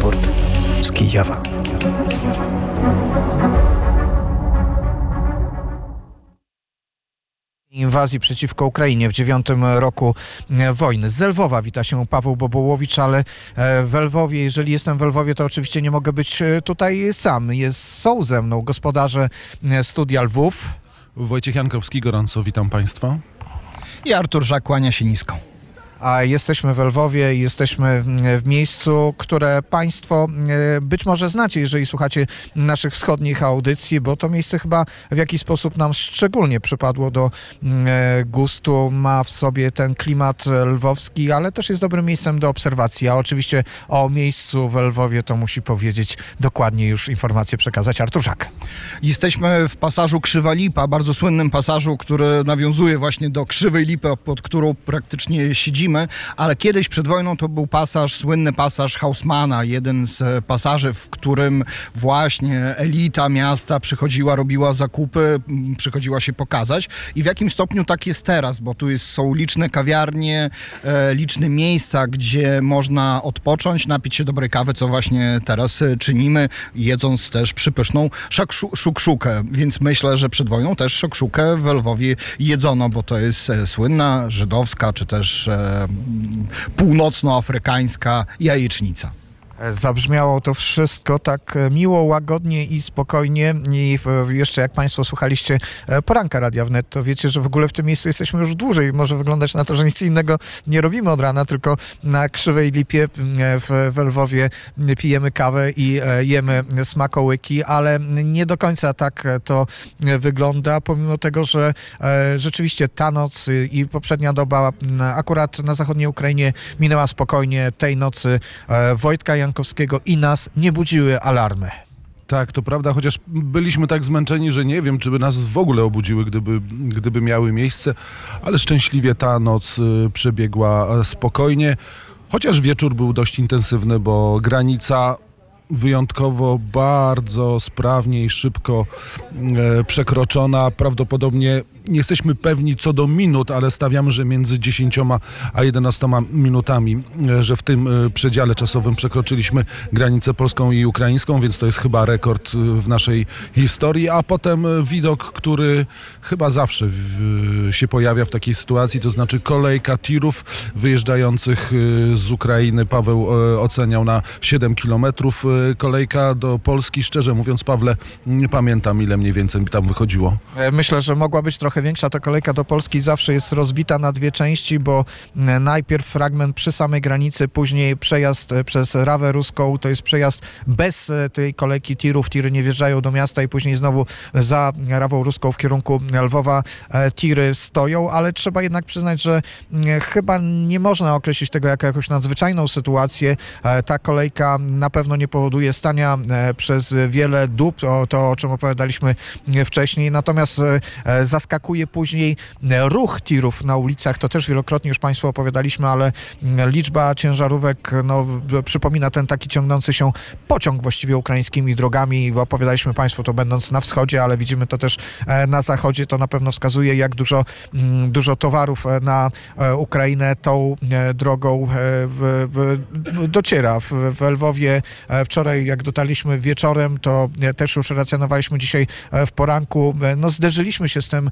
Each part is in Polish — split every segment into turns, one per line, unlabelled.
Raport z Kijowa.
inwazji przeciwko Ukrainie w dziewiątym roku e, wojny. Z Lwowa wita się Paweł Bobołowicz, ale e, w Lwowie, jeżeli jestem w Lwowie, to oczywiście nie mogę być e, tutaj sam. Jest, są ze mną gospodarze Studia Lwów.
Wojciech Jankowski, gorąco witam Państwa.
I Artur Żak kłania się nisko
a jesteśmy w Lwowie, jesteśmy w miejscu, które Państwo e, być może znacie, jeżeli słuchacie naszych wschodnich audycji, bo to miejsce chyba w jakiś sposób nam szczególnie przypadło do mm, gustu, ma w sobie ten klimat lwowski, ale też jest dobrym miejscem do obserwacji, a oczywiście o miejscu w Lwowie to musi powiedzieć dokładnie już informację przekazać Artur Żak.
Jesteśmy w pasażu Krzywa Lipa, bardzo słynnym pasażu, który nawiązuje właśnie do Krzywej Lipy, pod którą praktycznie siedzimy ale kiedyś przed wojną to był pasaż, słynny pasaż Hausmana, jeden z pasaży, w którym właśnie elita miasta przychodziła, robiła zakupy, przychodziła się pokazać. I w jakim stopniu tak jest teraz, bo tu jest, są liczne kawiarnie, e, liczne miejsca, gdzie można odpocząć, napić się dobrej kawy, co właśnie teraz e, czynimy, jedząc też przypyszną szukszukę, więc myślę, że przed wojną też szukszukę w Lwowie jedzono, bo to jest e, słynna żydowska, czy też e, północnoafrykańska jajecznica.
Zabrzmiało to wszystko tak e, miło, łagodnie i spokojnie. I jeszcze jak Państwo słuchaliście e, poranka Radia Wnet, to wiecie, że w ogóle w tym miejscu jesteśmy już dłużej. Może wyglądać na to, że nic innego nie robimy od rana, tylko na Krzywej Lipie w, w Lwowie pijemy kawę i e, jemy smakołyki, ale nie do końca tak to wygląda, pomimo tego, że rzeczywiście ta noc i poprzednia doba akurat na zachodniej Ukrainie minęła spokojnie. Tej nocy Wojtka Jan Jankowskiego i nas nie budziły alarmy.
Tak, to prawda, chociaż byliśmy tak zmęczeni, że nie wiem, czy by nas w ogóle obudziły, gdyby, gdyby miały miejsce, ale szczęśliwie ta noc y, przebiegła spokojnie. Chociaż wieczór był dość intensywny, bo granica wyjątkowo bardzo sprawnie i szybko e, przekroczona. Prawdopodobnie nie jesteśmy pewni co do minut, ale stawiamy, że między 10 a 11 minutami, e, że w tym e, przedziale czasowym przekroczyliśmy granicę polską i ukraińską, więc to jest chyba rekord w naszej historii. A potem widok, który chyba zawsze się pojawia w takiej sytuacji, to znaczy kolejka tirów wyjeżdżających z Ukrainy. Paweł oceniał na 7 kilometrów kolejka do Polski. Szczerze mówiąc, Pawle, nie pamiętam ile mniej więcej tam wychodziło.
E, myślę, że mogła być trochę większa. Ta kolejka do Polski zawsze jest rozbita na dwie części, bo e, najpierw fragment przy samej granicy, później przejazd e, przez Rawę Ruską. To jest przejazd bez tej kolejki tirów. Tiry nie wjeżdżają do miasta i później znowu za Rawą Ruską w kierunku Lwowa tiry stoją, ale trzeba jednak przyznać, że chyba nie można określić tego jako jakąś nadzwyczajną sytuację. Ta kolejka na pewno nie powoduje stania e, przez wiele dób, to, to o czym opowiadaliśmy wcześniej, natomiast e, zaskakuje później ruch tirów na ulicach, to też wielokrotnie już Państwu opowiadaliśmy, ale liczba ciężarówek no, przypomina ten taki ciągnący się pociąg właściwie ukraińskimi drogami, opowiadaliśmy Państwu to będąc na wschodzie, ale widzimy to też e, na zachodzie, to na pewno wskazuje jak dużo, dużo towarów na Ukrainę tą drogą dociera. W, w Lwowie wczoraj jak dotarliśmy wieczorem, to e, też już racjonowaliśmy dzisiaj e, w poranku. E, no, zderzyliśmy się z tym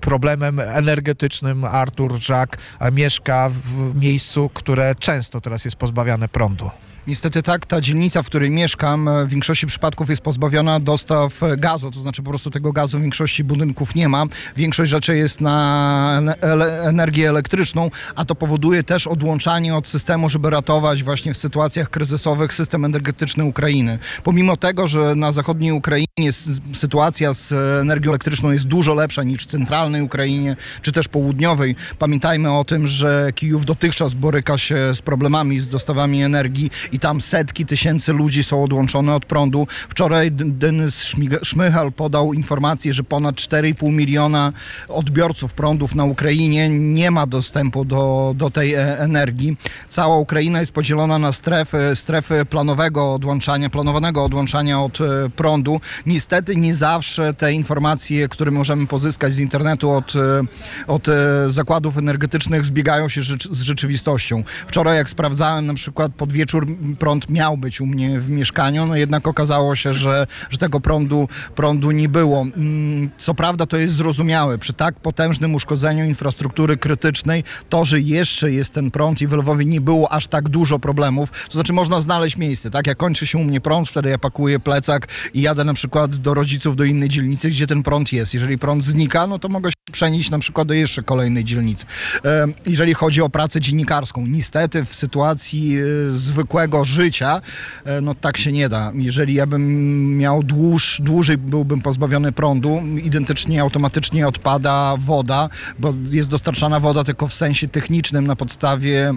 problemem energetycznym. Artur Żak mieszka w miejscu, które często teraz jest pozbawiane prądu.
Niestety tak, ta dzielnica, w której mieszkam, w większości przypadków jest pozbawiona dostaw gazu, to znaczy po prostu tego gazu w większości budynków nie ma. Większość rzeczy jest na energię elektryczną, a to powoduje też odłączanie od systemu, żeby ratować właśnie w sytuacjach kryzysowych system energetyczny Ukrainy. Pomimo tego, że na zachodniej Ukrainie sytuacja z energią elektryczną jest dużo lepsza niż w centralnej Ukrainie, czy też południowej. Pamiętajmy o tym, że Kijów dotychczas boryka się z problemami z dostawami energii i tam setki tysięcy ludzi są odłączone od prądu. Wczoraj Denis Szmychal podał informację, że ponad 4,5 miliona odbiorców prądów na Ukrainie nie ma dostępu do, do tej e, energii. Cała Ukraina jest podzielona na strefy, strefy planowego odłączania, planowanego odłączania od e, prądu. Niestety nie zawsze te informacje, które możemy pozyskać z internetu od, e, od zakładów energetycznych zbiegają się z rzeczywistością. Wczoraj jak sprawdzałem na przykład pod wieczór prąd miał być u mnie w mieszkaniu, no jednak okazało się, że, że tego prądu, prądu nie było. Mm, co prawda to jest zrozumiałe, przy tak potężnym uszkodzeniu infrastruktury krytycznej, to, że jeszcze jest ten prąd i w Lwowie nie było aż tak dużo problemów, to znaczy można znaleźć miejsce, tak? Jak kończy się u mnie prąd, wtedy ja pakuję plecak i jadę na przykład do rodziców, do innej dzielnicy, gdzie ten prąd jest. Jeżeli prąd znika, no to mogę się przenieść na przykład do jeszcze kolejnej dzielnicy. Jeżeli chodzi o pracę dziennikarską, niestety w sytuacji e, zwykłego życia, e, no tak się nie da. Jeżeli ja bym miał dłuż, dłużej byłbym pozbawiony prądu, identycznie automatycznie odpada woda, bo jest dostarczana woda tylko w sensie technicznym na podstawie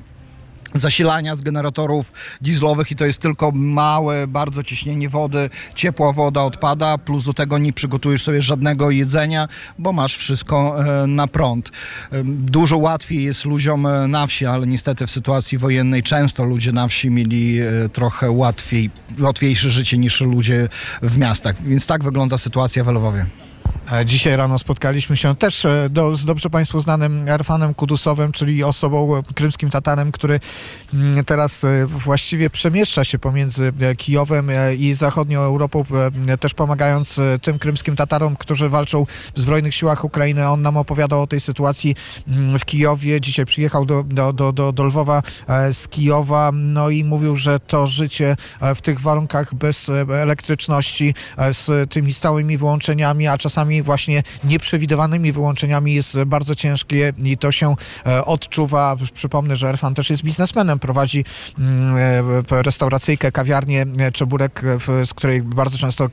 zasilania z generatorów dieslowych i to jest tylko małe, bardzo ciśnienie wody, ciepła woda odpada, plus do tego nie przygotujesz sobie żadnego jedzenia, bo masz wszystko e, na prąd. E, dużo łatwiej jest ludziom e, na wsi, ale niestety w sytuacji wojennej często ludzie na wsi mieli trochę łatwiej, łatwiejsze życie niż ludzie w miastach, więc tak wygląda sytuacja w Lwowie.
E, dzisiaj rano spotkaliśmy się też e, do, z dobrze Państwu znanym Erfanem Kudusowem, czyli osobą, e, krymskim Tatanem, który mm, teraz właściwie przemieszcza się pomiędzy Kijowem i zachodnią Europą, też pomagając tym krymskim Tatarom, którzy walczą w Zbrojnych Siłach Ukrainy. On nam opowiadał o tej sytuacji mm, w Kijowie. Dzisiaj przyjechał do, do, do, do, do Lwowa z Kijowa, no i mówił, że to życie w tych warunkach bez elektryczności, z tymi stałymi wyłączeniami, a czasami właśnie nieprzewidywanymi wyłączeniami jest bardzo ciężkie i to się e, odczuwa. Przypomnę, że Erfan też jest biznesmenem, prowadzi mm, e, restauracyjkę, kawiarnię e, Czeburek, z której bardzo często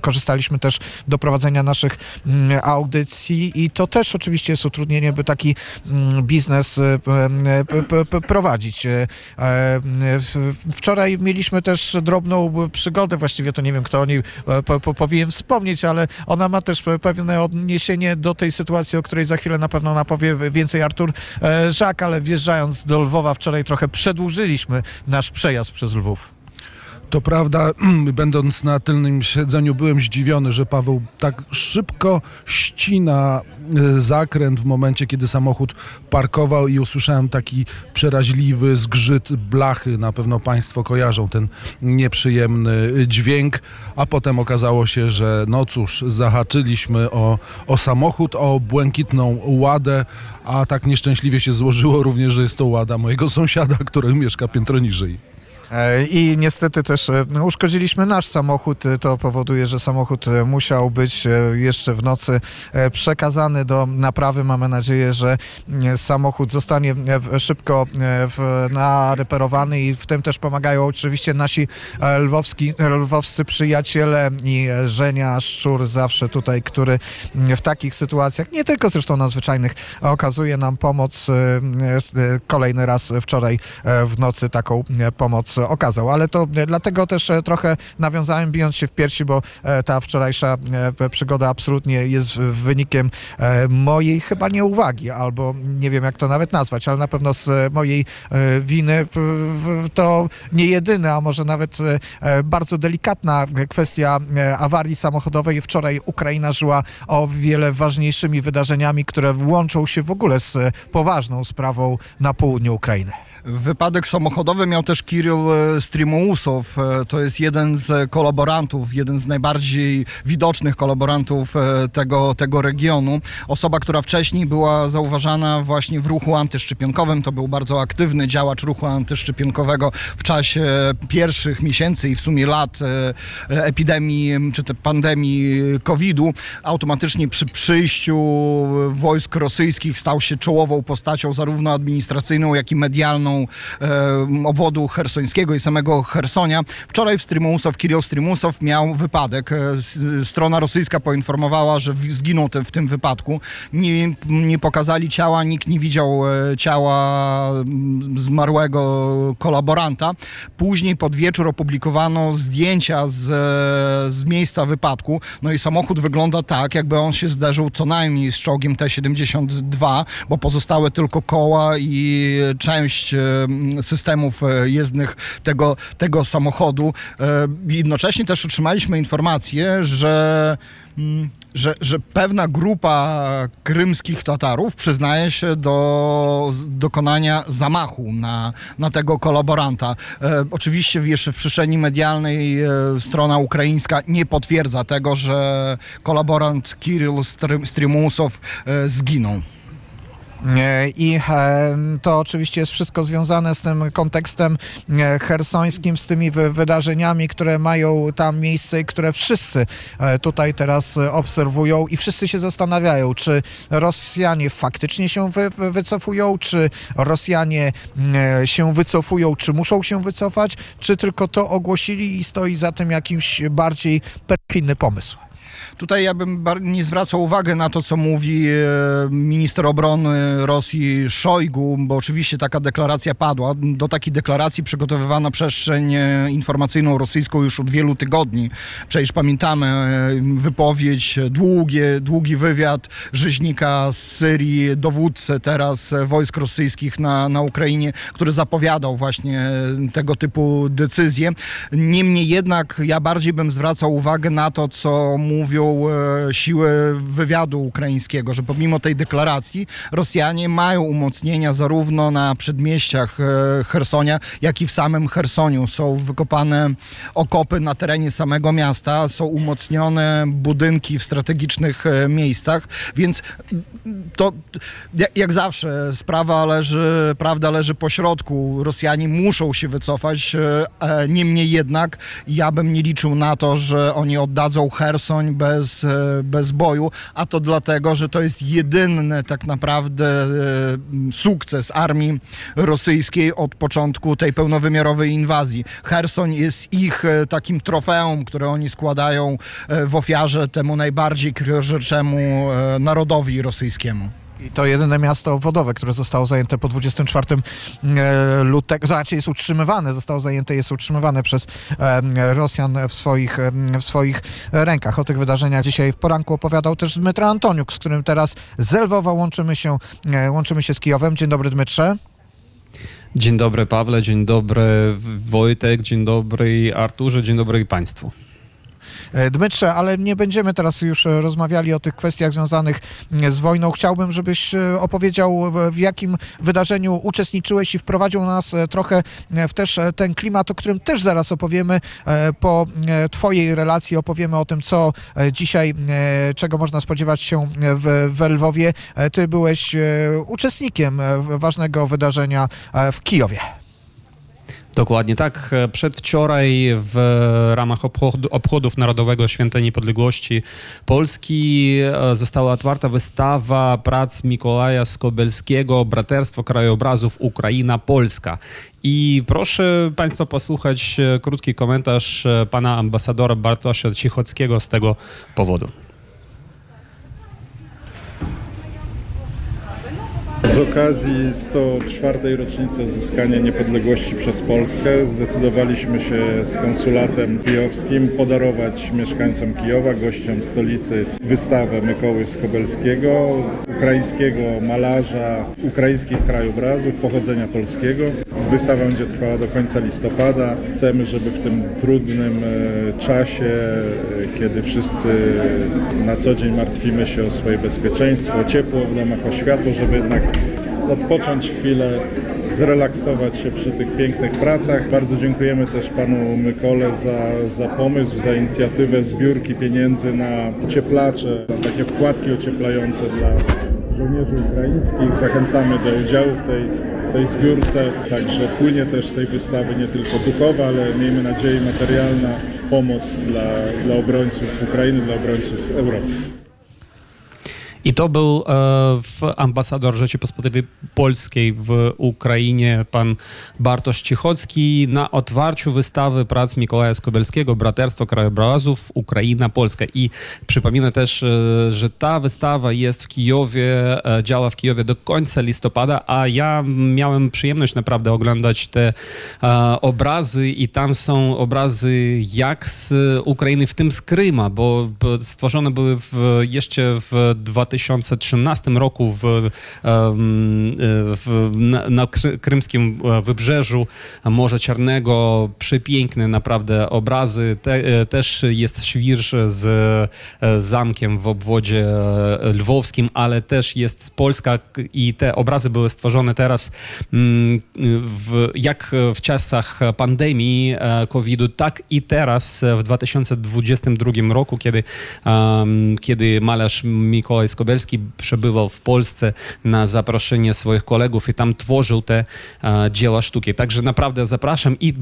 korzystaliśmy też do prowadzenia naszych mm, audycji i to też oczywiście jest utrudnienie, by taki biznes prowadzić. Wczoraj mieliśmy też drobną przygodę, właściwie to nie wiem, kto o niej powinien wspomnieć, ale ona ma też pewne odniesienie do tej sytuacji, o której za chwilę na pewno napowie więcej Artur e, Żak, ale wjeżdżając do Lwowa wczoraj trochę przedłużyliśmy nasz przejazd przez Lwów.
To prawda, będąc na tylnym siedzeniu, byłem zdziwiony, że Paweł tak szybko ścina e, zakręt w momencie, kiedy samochód parkował i usłyszałem taki przeraźliwy zgrzyt blachy. Na pewno Państwo kojarzą ten nieprzyjemny dźwięk, a potem okazało się, że no cóż, zahaczyliśmy o, o samochód, o błękitną ładę, a tak nieszczęśliwie się złożyło również, że jest to łada mojego sąsiada, który mieszka piętro niżej.
E, I niestety też e, no, uszkodziliśmy nasz samochód. E, to powoduje, że samochód musiał być jeszcze w nocy przekazany do naprawy. Mamy nadzieję, że samochód zostanie szybko nareperowany i w tym też pomagają oczywiście nasi lwowski, lwowscy przyjaciele i Żenia Szczur zawsze tutaj, który w takich sytuacjach, nie tylko zresztą nadzwyczajnych, okazuje nam pomoc. Kolejny raz wczoraj w nocy taką pomoc okazał. Ale to e, dlatego też e, trochę nawiązałem bijąc się w piersi, bo e, ta wczorajsza przygoda absolutnie jest wynikiem mojej chyba nieuwagi, albo nie wiem jak to nawet nazwać, ale na pewno z mojej winy to nie jedyne, a może nawet bardzo delikatna kwestia awarii samochodowej. Wczoraj Ukraina żyła o wiele ważniejszymi wydarzeniami, które łączą się w ogóle z poważną sprawą na południu Ukrainy.
Wypadek samochodowy miał też Kirill Strimousow. E, to jest jeden z kolaborantów, jeden z najbardziej widocznych kolaborantów e, tego, tego regionu. Osoba, która wcześniej była zauważana właśnie w ruchu antyszczepionkowym. To był bardzo aktywny działacz ruchu antyszczepionkowego w czasie pierwszych miesięcy i w sumie lat e, epidemii czy te pandemii COVID-u. Automatycznie przy przyjściu wojsk rosyjskich stał się czołową postacią zarówno administracyjną, jak i medialną obwodu hersońskiego i samego Hersonia. Wczoraj w Strymusow, Kirill Strymusow miał wypadek. E, strona rosyjska poinformowała, że zginął w tym wypadku. Nie, nie pokazali ciała, nikt nie widział e, ciała mm, zmarłego kolaboranta. Później pod wieczór opublikowano zdjęcia z, e, z miejsca wypadku. No i samochód wygląda tak, jakby on się zderzył co najmniej z czołgiem T-72, bo pozostałe tylko koła i część systemów jezdnych tego, tego samochodu. Jednocześnie też otrzymaliśmy informację, że mm, że, że pewna grupa krymskich Tatarów przyznaje się do dokonania zamachu na, na tego kolaboranta. E, oczywiście jeszcze w przestrzeni medialnej e, strona ukraińska nie potwierdza tego, że kolaborant Kirill Strymusow e, zginął.
I to oczywiście jest wszystko związane z tym kontekstem e, hersońskim, z tymi wydarzeniami, które mają tam miejsce i które wszyscy e, tutaj teraz obserwują i wszyscy się zastanawiają, czy Rosjanie faktycznie się wy, wycofują, czy Rosjanie się wycofują, czy muszą się wycofać, czy tylko to ogłosili i stoi za tym jakiś bardziej perfidny pomysł.
Tutaj ja bym nie zwracał uwagi na to, co mówi e, minister obrony Rosji Szojgu, bo oczywiście taka deklaracja padła. Do takiej deklaracji przygotowywano przestrzeń e, informacyjną rosyjską już od wielu tygodni. Przecież pamiętamy e, wypowiedź, długie, długi wywiad rzeźnika z Syrii, dowódcę teraz wojsk rosyjskich na, na Ukrainie, który zapowiadał właśnie tego typu decyzje. Niemniej jednak ja bardziej bym zwracał uwagę na to, co mówią E, siły wywiadu ukraińskiego, że pomimo tej deklaracji Rosjanie mają umocnienia zarówno na przedmieściach e, Hersonia, jak i w samym Hersoniu. Są wykopane okopy na terenie samego miasta, są umocnione budynki w strategicznych e, miejscach, więc to jak zawsze sprawa leży, prawda leży po środku. Rosjanie muszą się wycofać, niemniej jednak ja bym nie liczył na to, że oni oddadzą Hersoń bez bez, e, bez boju, a to dlatego, że to jest jedyny tak naprawdę e, sukces armii rosyjskiej od początku tej pełnowymiarowej inwazji. Herson jest ich e, takim trofeum, które oni składają w ofiarze temu najbardziej krwiożerczemu narodowi rosyjskiemu.
I to jedyne miasto obwodowe, które zostało zajęte po 24 e, lutego, znaczy jest utrzymywane, zostało zajęte, jest utrzymywane przez Rosjan w swoich, w swoich rękach. O tych wydarzeniach dzisiaj w poranku opowiadał też Dmytro Antoniuk, z którym teraz z Lwowa łączymy się, e, łączymy się z Kijowem. Dzień dobry Dmytrze.
Dzień dobry Pawle, dzień dobry Wojtek, dzień dobry Arturze, dzień dobry Państwu.
E, Dmytrze, ale nie będziemy teraz już e, rozmawiali o tych kwestiach związanych e, z wojną. Chciałbym, żebyś opowiedział, w jakim wydarzeniu uczestniczyłeś i wprowadził nas trochę w też ten klimat, o którym też zaraz opowiemy. Po Twojej relacji opowiemy o tym, co dzisiaj, czego można spodziewać się w, w Lwowie. Ty byłeś uczestnikiem ważnego wydarzenia w Kijowie.
Dokładnie tak. Przedwczoraj w ramach obchodów Narodowego Święta Niepodległości Polski e, została otwarta wystawa prac Mikołaja Skobelskiego Braterstwo Krajobrazów Ukraina-Polska. I proszę Państwa posłuchać e, krótki komentarz e, pana ambasadora Bartosza Cichockiego z tego powodu.
Z okazji 104. rocznicy odzyskania niepodległości przez Polskę zdecydowaliśmy się z konsulatem kijowskim podarować mieszkańcom Kijowa, gościom stolicy, wystawę Mykoły Skobelskiego, ukraińskiego malarza ukraińskich krajobrazów pochodzenia polskiego. Wystawa będzie trwała do końca listopada. Chcemy, żeby w tym trudnym e, czasie, e, kiedy wszyscy na co dzień martwimy się o swoje bezpieczeństwo, ciepło w domach, o światło, żeby jednak odpocząć chwilę, zrelaksować się przy tych pięknych pracach. Bardzo dziękujemy też panu Mykole za, za pomysł, za inicjatywę zbiórki pieniędzy na cieplacze, na takie wkładki ocieplające dla żołnierzy ukraińskich. Zachęcamy do udziału w tej, tej zbiórce. Także płynie też z tej wystawy nie tylko duchowa, ale miejmy nadzieję materialna pomoc dla, dla obrońców Ukrainy, dla obrońców Europy.
I to był e, ambasador Rzeczypospolitej Polskiej w Ukrainie, pan Bartosz Cichocki, na otwarciu wystawy prac Mikołaja Skobelskiego, Braterstwo Krajobrazów Ukraina-Polska. I przypominam też, e, że ta wystawa jest w Kijowie, e, działa w Kijowie do końca listopada, a ja miałem przyjemność naprawdę oglądać te obrazy i tam są obrazy jak z Ukrainy, w tym z Kryma, bo stworzone były w, jeszcze w 2000 2013 roku w, w, na, na krymskim wybrzeżu Morza Czarnego. Przepiękne naprawdę obrazy. Te, też jest świrz z zamkiem w obwodzie lwowskim, ale też jest Polska i te obrazy były stworzone teraz w, jak w czasach pandemii COVID-u, tak i teraz w 2022 roku, kiedy, kiedy malarz Mikołaj Skobelski przebywał w Polsce na zaproszenie swoich kolegów i tam tworzył te dzieła sztuki. Także naprawdę zapraszam i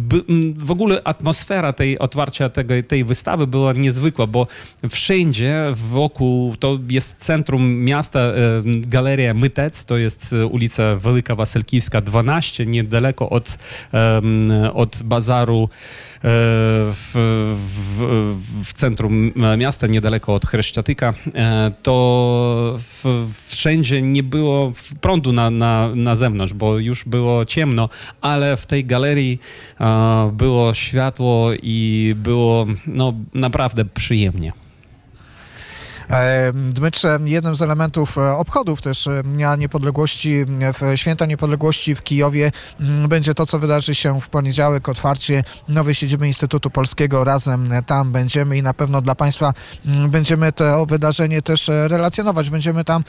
w ogóle atmosfera tej otwarcia tego, tej wystawy była niezwykła, bo wszędzie wokół to jest centrum miasta, e, galeria Mytec, to jest e, ulica Wielka Waselkiwska 12, niedaleko od, od bazaru e, w, w, w, centrum miasta, niedaleko od Chreszczatyka, to w, wszędzie nie było prądu na, na, na zewnątrz, bo już było ciemno, ale w tej galerii było światło i było no, naprawdę przyjemnie.
Dmytrze, jednym z elementów e, obchodów też e, Dnia Niepodległości, Święta Niepodległości w Kijowie będzie to, co wydarzy się w poniedziałek, otwarcie nowej siedziby Instytutu Polskiego. Razem tam będziemy i na pewno dla Państwa będziemy to wydarzenie też e, relacjonować. Będziemy tam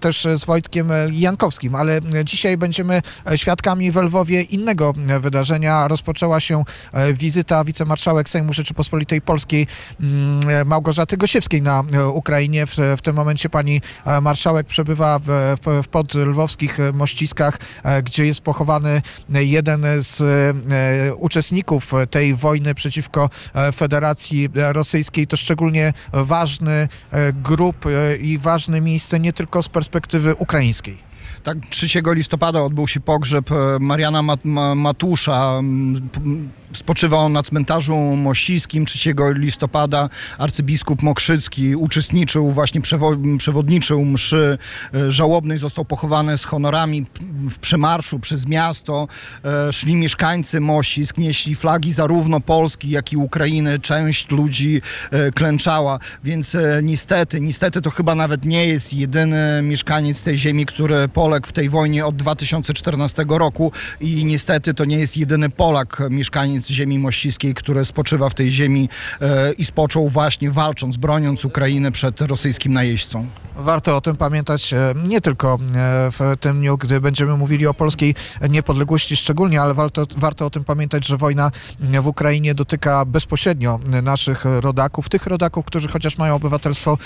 też z Wojtkiem Jankowskim, ale dzisiaj będziemy świadkami w Lwowie innego wydarzenia. Rozpoczęła się wizyta wicemarszałek Sejmu Rzeczypospolitej Polskiej Małgorzaty Gosiewskiej na Ukrainie Ukrainie. W, w tym momencie pani e, marszałek przebywa w, w, w podlwowskich mościskach, e, gdzie jest pochowany jeden z e, uczestników tej wojny przeciwko Federacji Rosyjskiej. To szczególnie ważny grup i ważne miejsce nie tylko z perspektywy ukraińskiej.
Tak, 3 listopada odbył się pogrzeb e, Mariana Mat Matusza. Spoczywał on na cmentarzu mościskim 3 listopada. Arcybiskup Mokrzycki uczestniczył, właśnie przewodniczył mszy e, żałobnej. Został pochowany z honorami w przemarszu przez miasto. E, szli mieszkańcy Mościsk, nieśli flagi zarówno Polski, jak i Ukrainy. Część ludzi klęczała, więc niestety, niestety to chyba nawet nie jest jedyny mieszkaniec tej ziemi, który pole Polek w tej wojnie od 2014 roku i niestety to nie jest jedyny Polak, mieszkaniec ziemi mościskiej, który spoczywa w tej ziemi e, i spoczął właśnie walcząc, broniąc Ukrainę przed rosyjskim najeźdźcą.
Warto o tym pamiętać e, nie tylko e, w tym dniu, gdy będziemy mówili o polskiej niepodległości szczególnie, ale warto, warto o tym pamiętać, że wojna w Ukrainie dotyka bezpośrednio naszych rodaków, tych rodaków, którzy chociaż mają obywatelstwo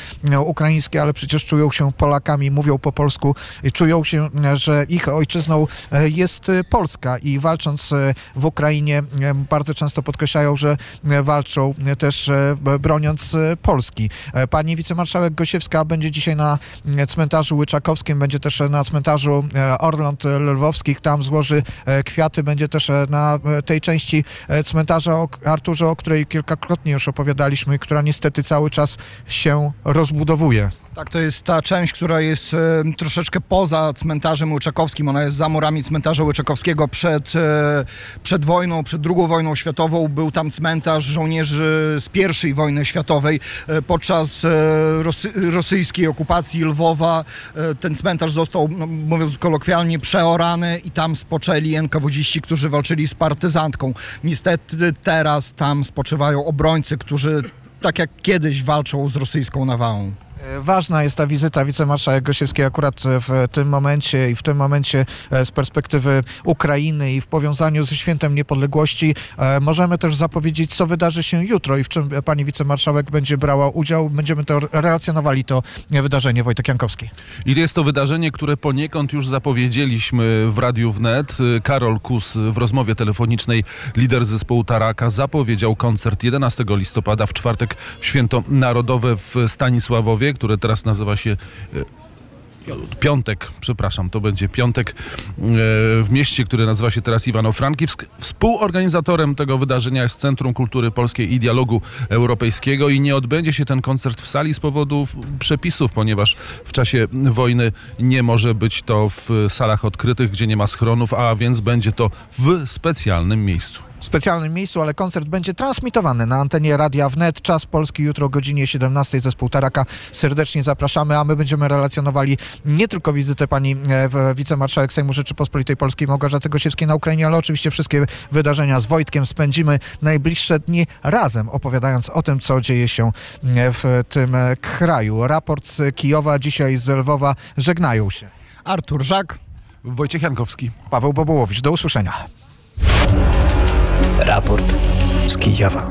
ukraińskie, ale przecież czują się Polakami, mówią po polsku czują się się, że ich ojczyzną e, jest Polska i walcząc e, w Ukrainie e, bardzo często podkreślają, że walczą też broniąc Polski. Pani wicemarszałek Gosiewska będzie dzisiaj na cmentarzu Łyczakowskim, będzie też na cmentarzu Orląt Lwowskich, tam złoży kwiaty, będzie też na tej części cmentarza o Arturze, o której kilkakrotnie już opowiadaliśmy która niestety cały czas się rozbudowuje.
Tak, to jest ta część, która jest e, troszeczkę poza cmentarzem łyczakowskim. Ona jest za murami cmentarza łyczakowskiego. Przed, e, przed wojną, przed II wojną światową był tam cmentarz żołnierzy z I wojny światowej. E, podczas e, rosy, rosyjskiej okupacji Lwowa e, ten cmentarz został, no, mówiąc kolokwialnie, przeorany i tam spoczęli NKWDziści, którzy walczyli z partyzantką. Niestety teraz tam spoczywają obrońcy, którzy tak jak kiedyś walczą z rosyjską nawałą.
Ważna jest ta wizyta wicemarszałek Gosiewskiej akurat w tym momencie i w tym momencie e, z perspektywy Ukrainy i w powiązaniu ze Świętem Niepodległości. E, możemy też zapowiedzieć, co wydarzy się jutro i w czym pani wicemarszałek będzie brała udział. Będziemy to relacjonowali to wydarzenie. Wojtek Jankowski.
I jest to wydarzenie, które poniekąd już zapowiedzieliśmy w Radiu Wnet. Karol Kus w rozmowie telefonicznej, lider zespołu Taraka, zapowiedział koncert 11 listopada w czwartek w Święto Narodowe w Stanisławowie które teraz nazywa się e, piątek, przepraszam, to będzie piątek e, w mieście, które nazywa się teraz Iwano-Frankivsk. Współorganizatorem tego wydarzenia jest Centrum Kultury Polskiej i Dialogu Europejskiego i nie odbędzie się ten koncert w sali z powodu przepisów, ponieważ w czasie wojny nie może być to w salach odkrytych, gdzie nie ma schronów, a więc będzie to w specjalnym miejscu.
W specjalnym miejscu, ale koncert będzie transmitowany na antenie Radia Wnet. Czas Polski jutro o godzinie 17 zespół Taraka. Serdecznie zapraszamy, a my będziemy relacjonowali nie tylko wizytę pani e, w- wicemarszałek Sejmu Rzeczypospolitej Polskiej Małgorzaty Gosiewskiej na Ukrainie, ale oczywiście wszystkie wydarzenia z Wojtkiem. Spędzimy najbliższe dni razem, opowiadając o tym, co dzieje się e, w tym e, kraju. Raport z Kijowa, dzisiaj z Lwowa żegnają się.
Artur Żak.
Wojciech Jankowski.
Paweł Bobołowicz, do usłyszenia.
Raport z Kijowa.